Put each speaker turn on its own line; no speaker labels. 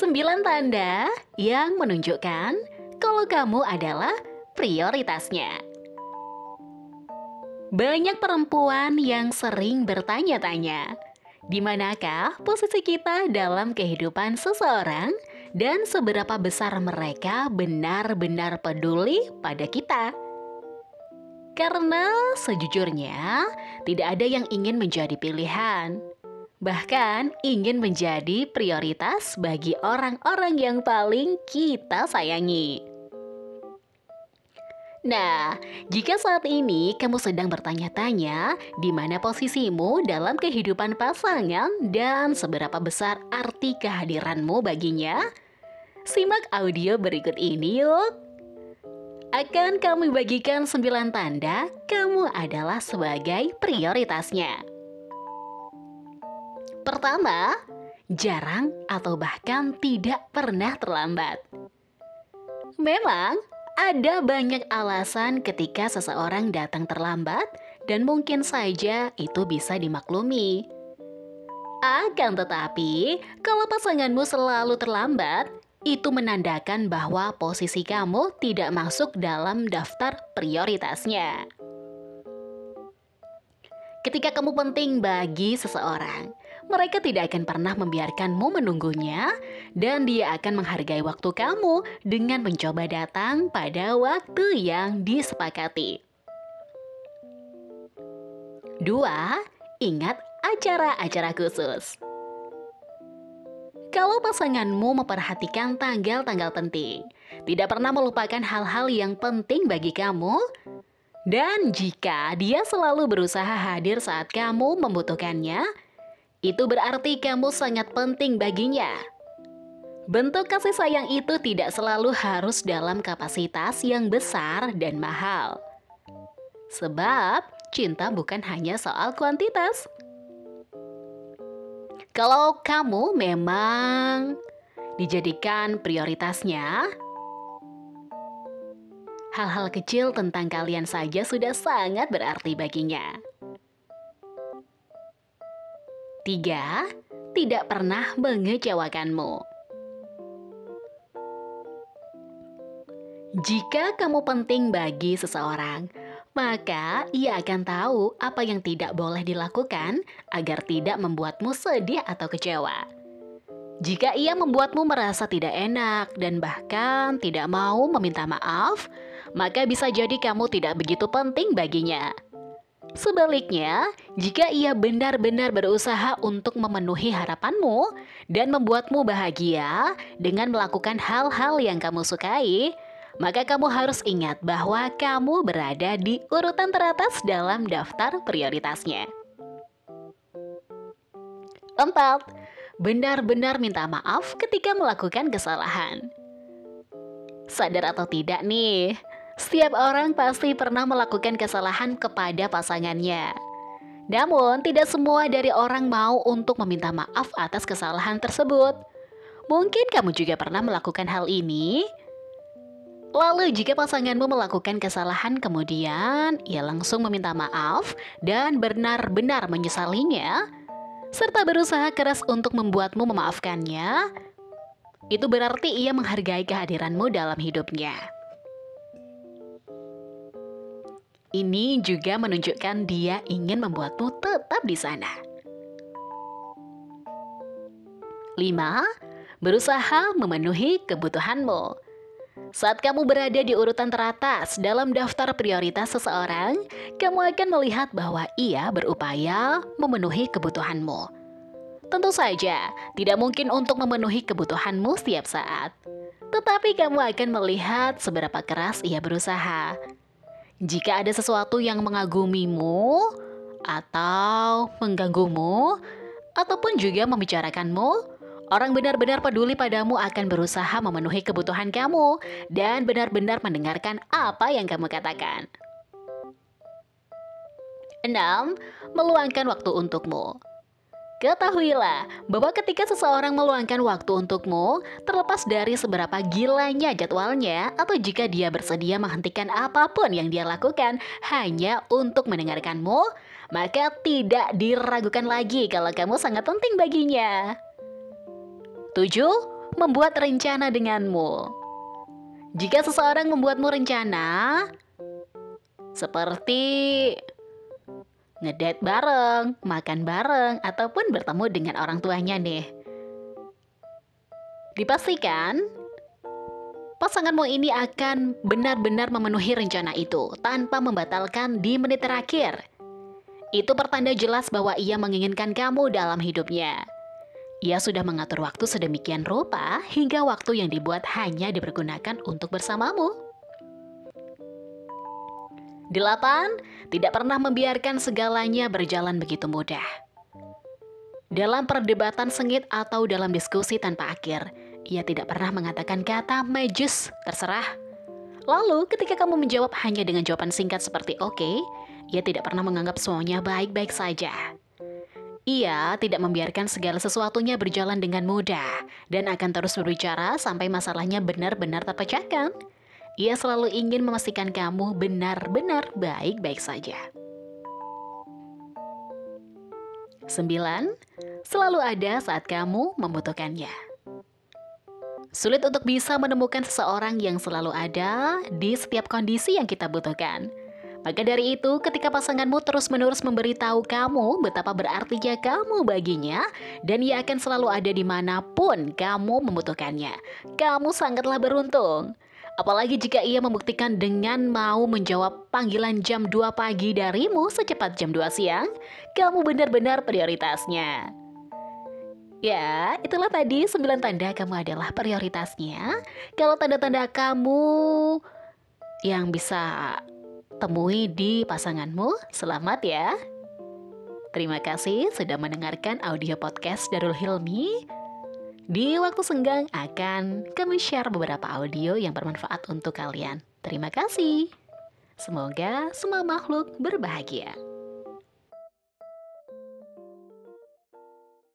Sembilan tanda yang menunjukkan kalau kamu adalah prioritasnya. Banyak perempuan yang sering bertanya-tanya, di manakah posisi kita dalam kehidupan seseorang dan seberapa besar mereka benar-benar peduli pada kita. Karena sejujurnya tidak ada yang ingin menjadi pilihan, bahkan ingin menjadi prioritas bagi orang-orang yang paling kita sayangi. Nah, jika saat ini kamu sedang bertanya-tanya di mana posisimu dalam kehidupan pasangan dan seberapa besar arti kehadiranmu baginya, simak audio berikut ini yuk. Akan kami bagikan 9 tanda kamu adalah sebagai prioritasnya. Pertama, jarang atau bahkan tidak pernah terlambat. Memang, ada banyak alasan ketika seseorang datang terlambat, dan mungkin saja itu bisa dimaklumi. Akan tetapi, kalau pasanganmu selalu terlambat, itu menandakan bahwa posisi kamu tidak masuk dalam daftar prioritasnya. Ketika kamu penting bagi seseorang, mereka tidak akan pernah membiarkanmu menunggunya, dan dia akan menghargai waktu kamu dengan mencoba datang pada waktu yang disepakati. Dua, ingat acara-acara khusus. Kalau pasanganmu memperhatikan tanggal-tanggal penting, tidak pernah melupakan hal-hal yang penting bagi kamu, dan jika dia selalu berusaha hadir saat kamu membutuhkannya, itu berarti kamu sangat penting baginya. Bentuk kasih sayang itu tidak selalu harus dalam kapasitas yang besar dan mahal. Sebab cinta bukan hanya soal kuantitas. Kalau kamu memang dijadikan prioritasnya, hal-hal kecil tentang kalian saja sudah sangat berarti baginya. Tiga, tidak pernah mengecewakanmu. Jika kamu penting bagi seseorang, maka ia akan tahu apa yang tidak boleh dilakukan agar tidak membuatmu sedih atau kecewa. Jika ia membuatmu merasa tidak enak dan bahkan tidak mau meminta maaf, maka bisa jadi kamu tidak begitu penting baginya. Sebaliknya, jika ia benar-benar berusaha untuk memenuhi harapanmu dan membuatmu bahagia dengan melakukan hal-hal yang kamu sukai, maka kamu harus ingat bahwa kamu berada di urutan teratas dalam daftar prioritasnya. 4. Benar-benar minta maaf ketika melakukan kesalahan. Sadar atau tidak nih, setiap orang pasti pernah melakukan kesalahan kepada pasangannya. Namun, tidak semua dari orang mau untuk meminta maaf atas kesalahan tersebut. Mungkin kamu juga pernah melakukan hal ini. Lalu, jika pasanganmu melakukan kesalahan, kemudian ia langsung meminta maaf dan benar-benar menyesalinya, serta berusaha keras untuk membuatmu memaafkannya, itu berarti ia menghargai kehadiranmu dalam hidupnya. Ini juga menunjukkan dia ingin membuatmu tetap di sana. 5. Berusaha memenuhi kebutuhanmu. Saat kamu berada di urutan teratas dalam daftar prioritas seseorang, kamu akan melihat bahwa ia berupaya memenuhi kebutuhanmu. Tentu saja, tidak mungkin untuk memenuhi kebutuhanmu setiap saat. Tetapi kamu akan melihat seberapa keras ia berusaha. Jika ada sesuatu yang mengagumimu atau mengganggumu ataupun juga membicarakanmu, orang benar-benar peduli padamu akan berusaha memenuhi kebutuhan kamu dan benar-benar mendengarkan apa yang kamu katakan. 6. Meluangkan waktu untukmu. Ketahuilah bahwa ketika seseorang meluangkan waktu untukmu, terlepas dari seberapa gilanya jadwalnya, atau jika dia bersedia menghentikan apa pun yang dia lakukan hanya untuk mendengarkanmu, maka tidak diragukan lagi kalau kamu sangat penting baginya. 7. membuat rencana denganmu. Jika seseorang membuatmu rencana, seperti ngedate bareng, makan bareng, ataupun bertemu dengan orang tuanya nih. Dipastikan pasanganmu ini akan benar-benar memenuhi rencana itu tanpa membatalkan di menit terakhir. Itu pertanda jelas bahwa ia menginginkan kamu dalam hidupnya. Ia sudah mengatur waktu sedemikian rupa hingga waktu yang dibuat hanya dipergunakan untuk bersamamu. 8. Tidak pernah membiarkan segalanya berjalan begitu mudah. Dalam perdebatan sengit atau dalam diskusi tanpa akhir, ia tidak pernah mengatakan kata majus, terserah. Lalu ketika kamu menjawab hanya dengan jawaban singkat seperti oke, okay, ia tidak pernah menganggap semuanya baik-baik saja. Ia tidak membiarkan segala sesuatunya berjalan dengan mudah dan akan terus berbicara sampai masalahnya benar-benar terpecahkan. Ia selalu ingin memastikan kamu benar-benar baik-baik saja. 9. Selalu ada saat kamu membutuhkannya. Sulit untuk bisa menemukan seseorang yang selalu ada di setiap kondisi yang kita butuhkan. Maka dari itu, ketika pasanganmu terus-menerus memberitahu kamu betapa berartinya kamu baginya, dan ia akan selalu ada di mana pun kamu membutuhkannya, kamu sangatlah beruntung. Apalagi jika ia membuktikan dengan mau menjawab panggilan jam 2 pagi darimu secepat jam 2 siang, kamu benar-benar prioritasnya. Ya, itulah tadi 9 tanda kamu adalah prioritasnya. Kalau tanda-tanda kamu yang bisa temui di pasanganmu, selamat ya. Terima kasih sudah mendengarkan audio podcast Darul Hilmi. Di waktu senggang akan kami share beberapa audio yang bermanfaat untuk kalian. Terima kasih. Semoga semua makhluk berbahagia.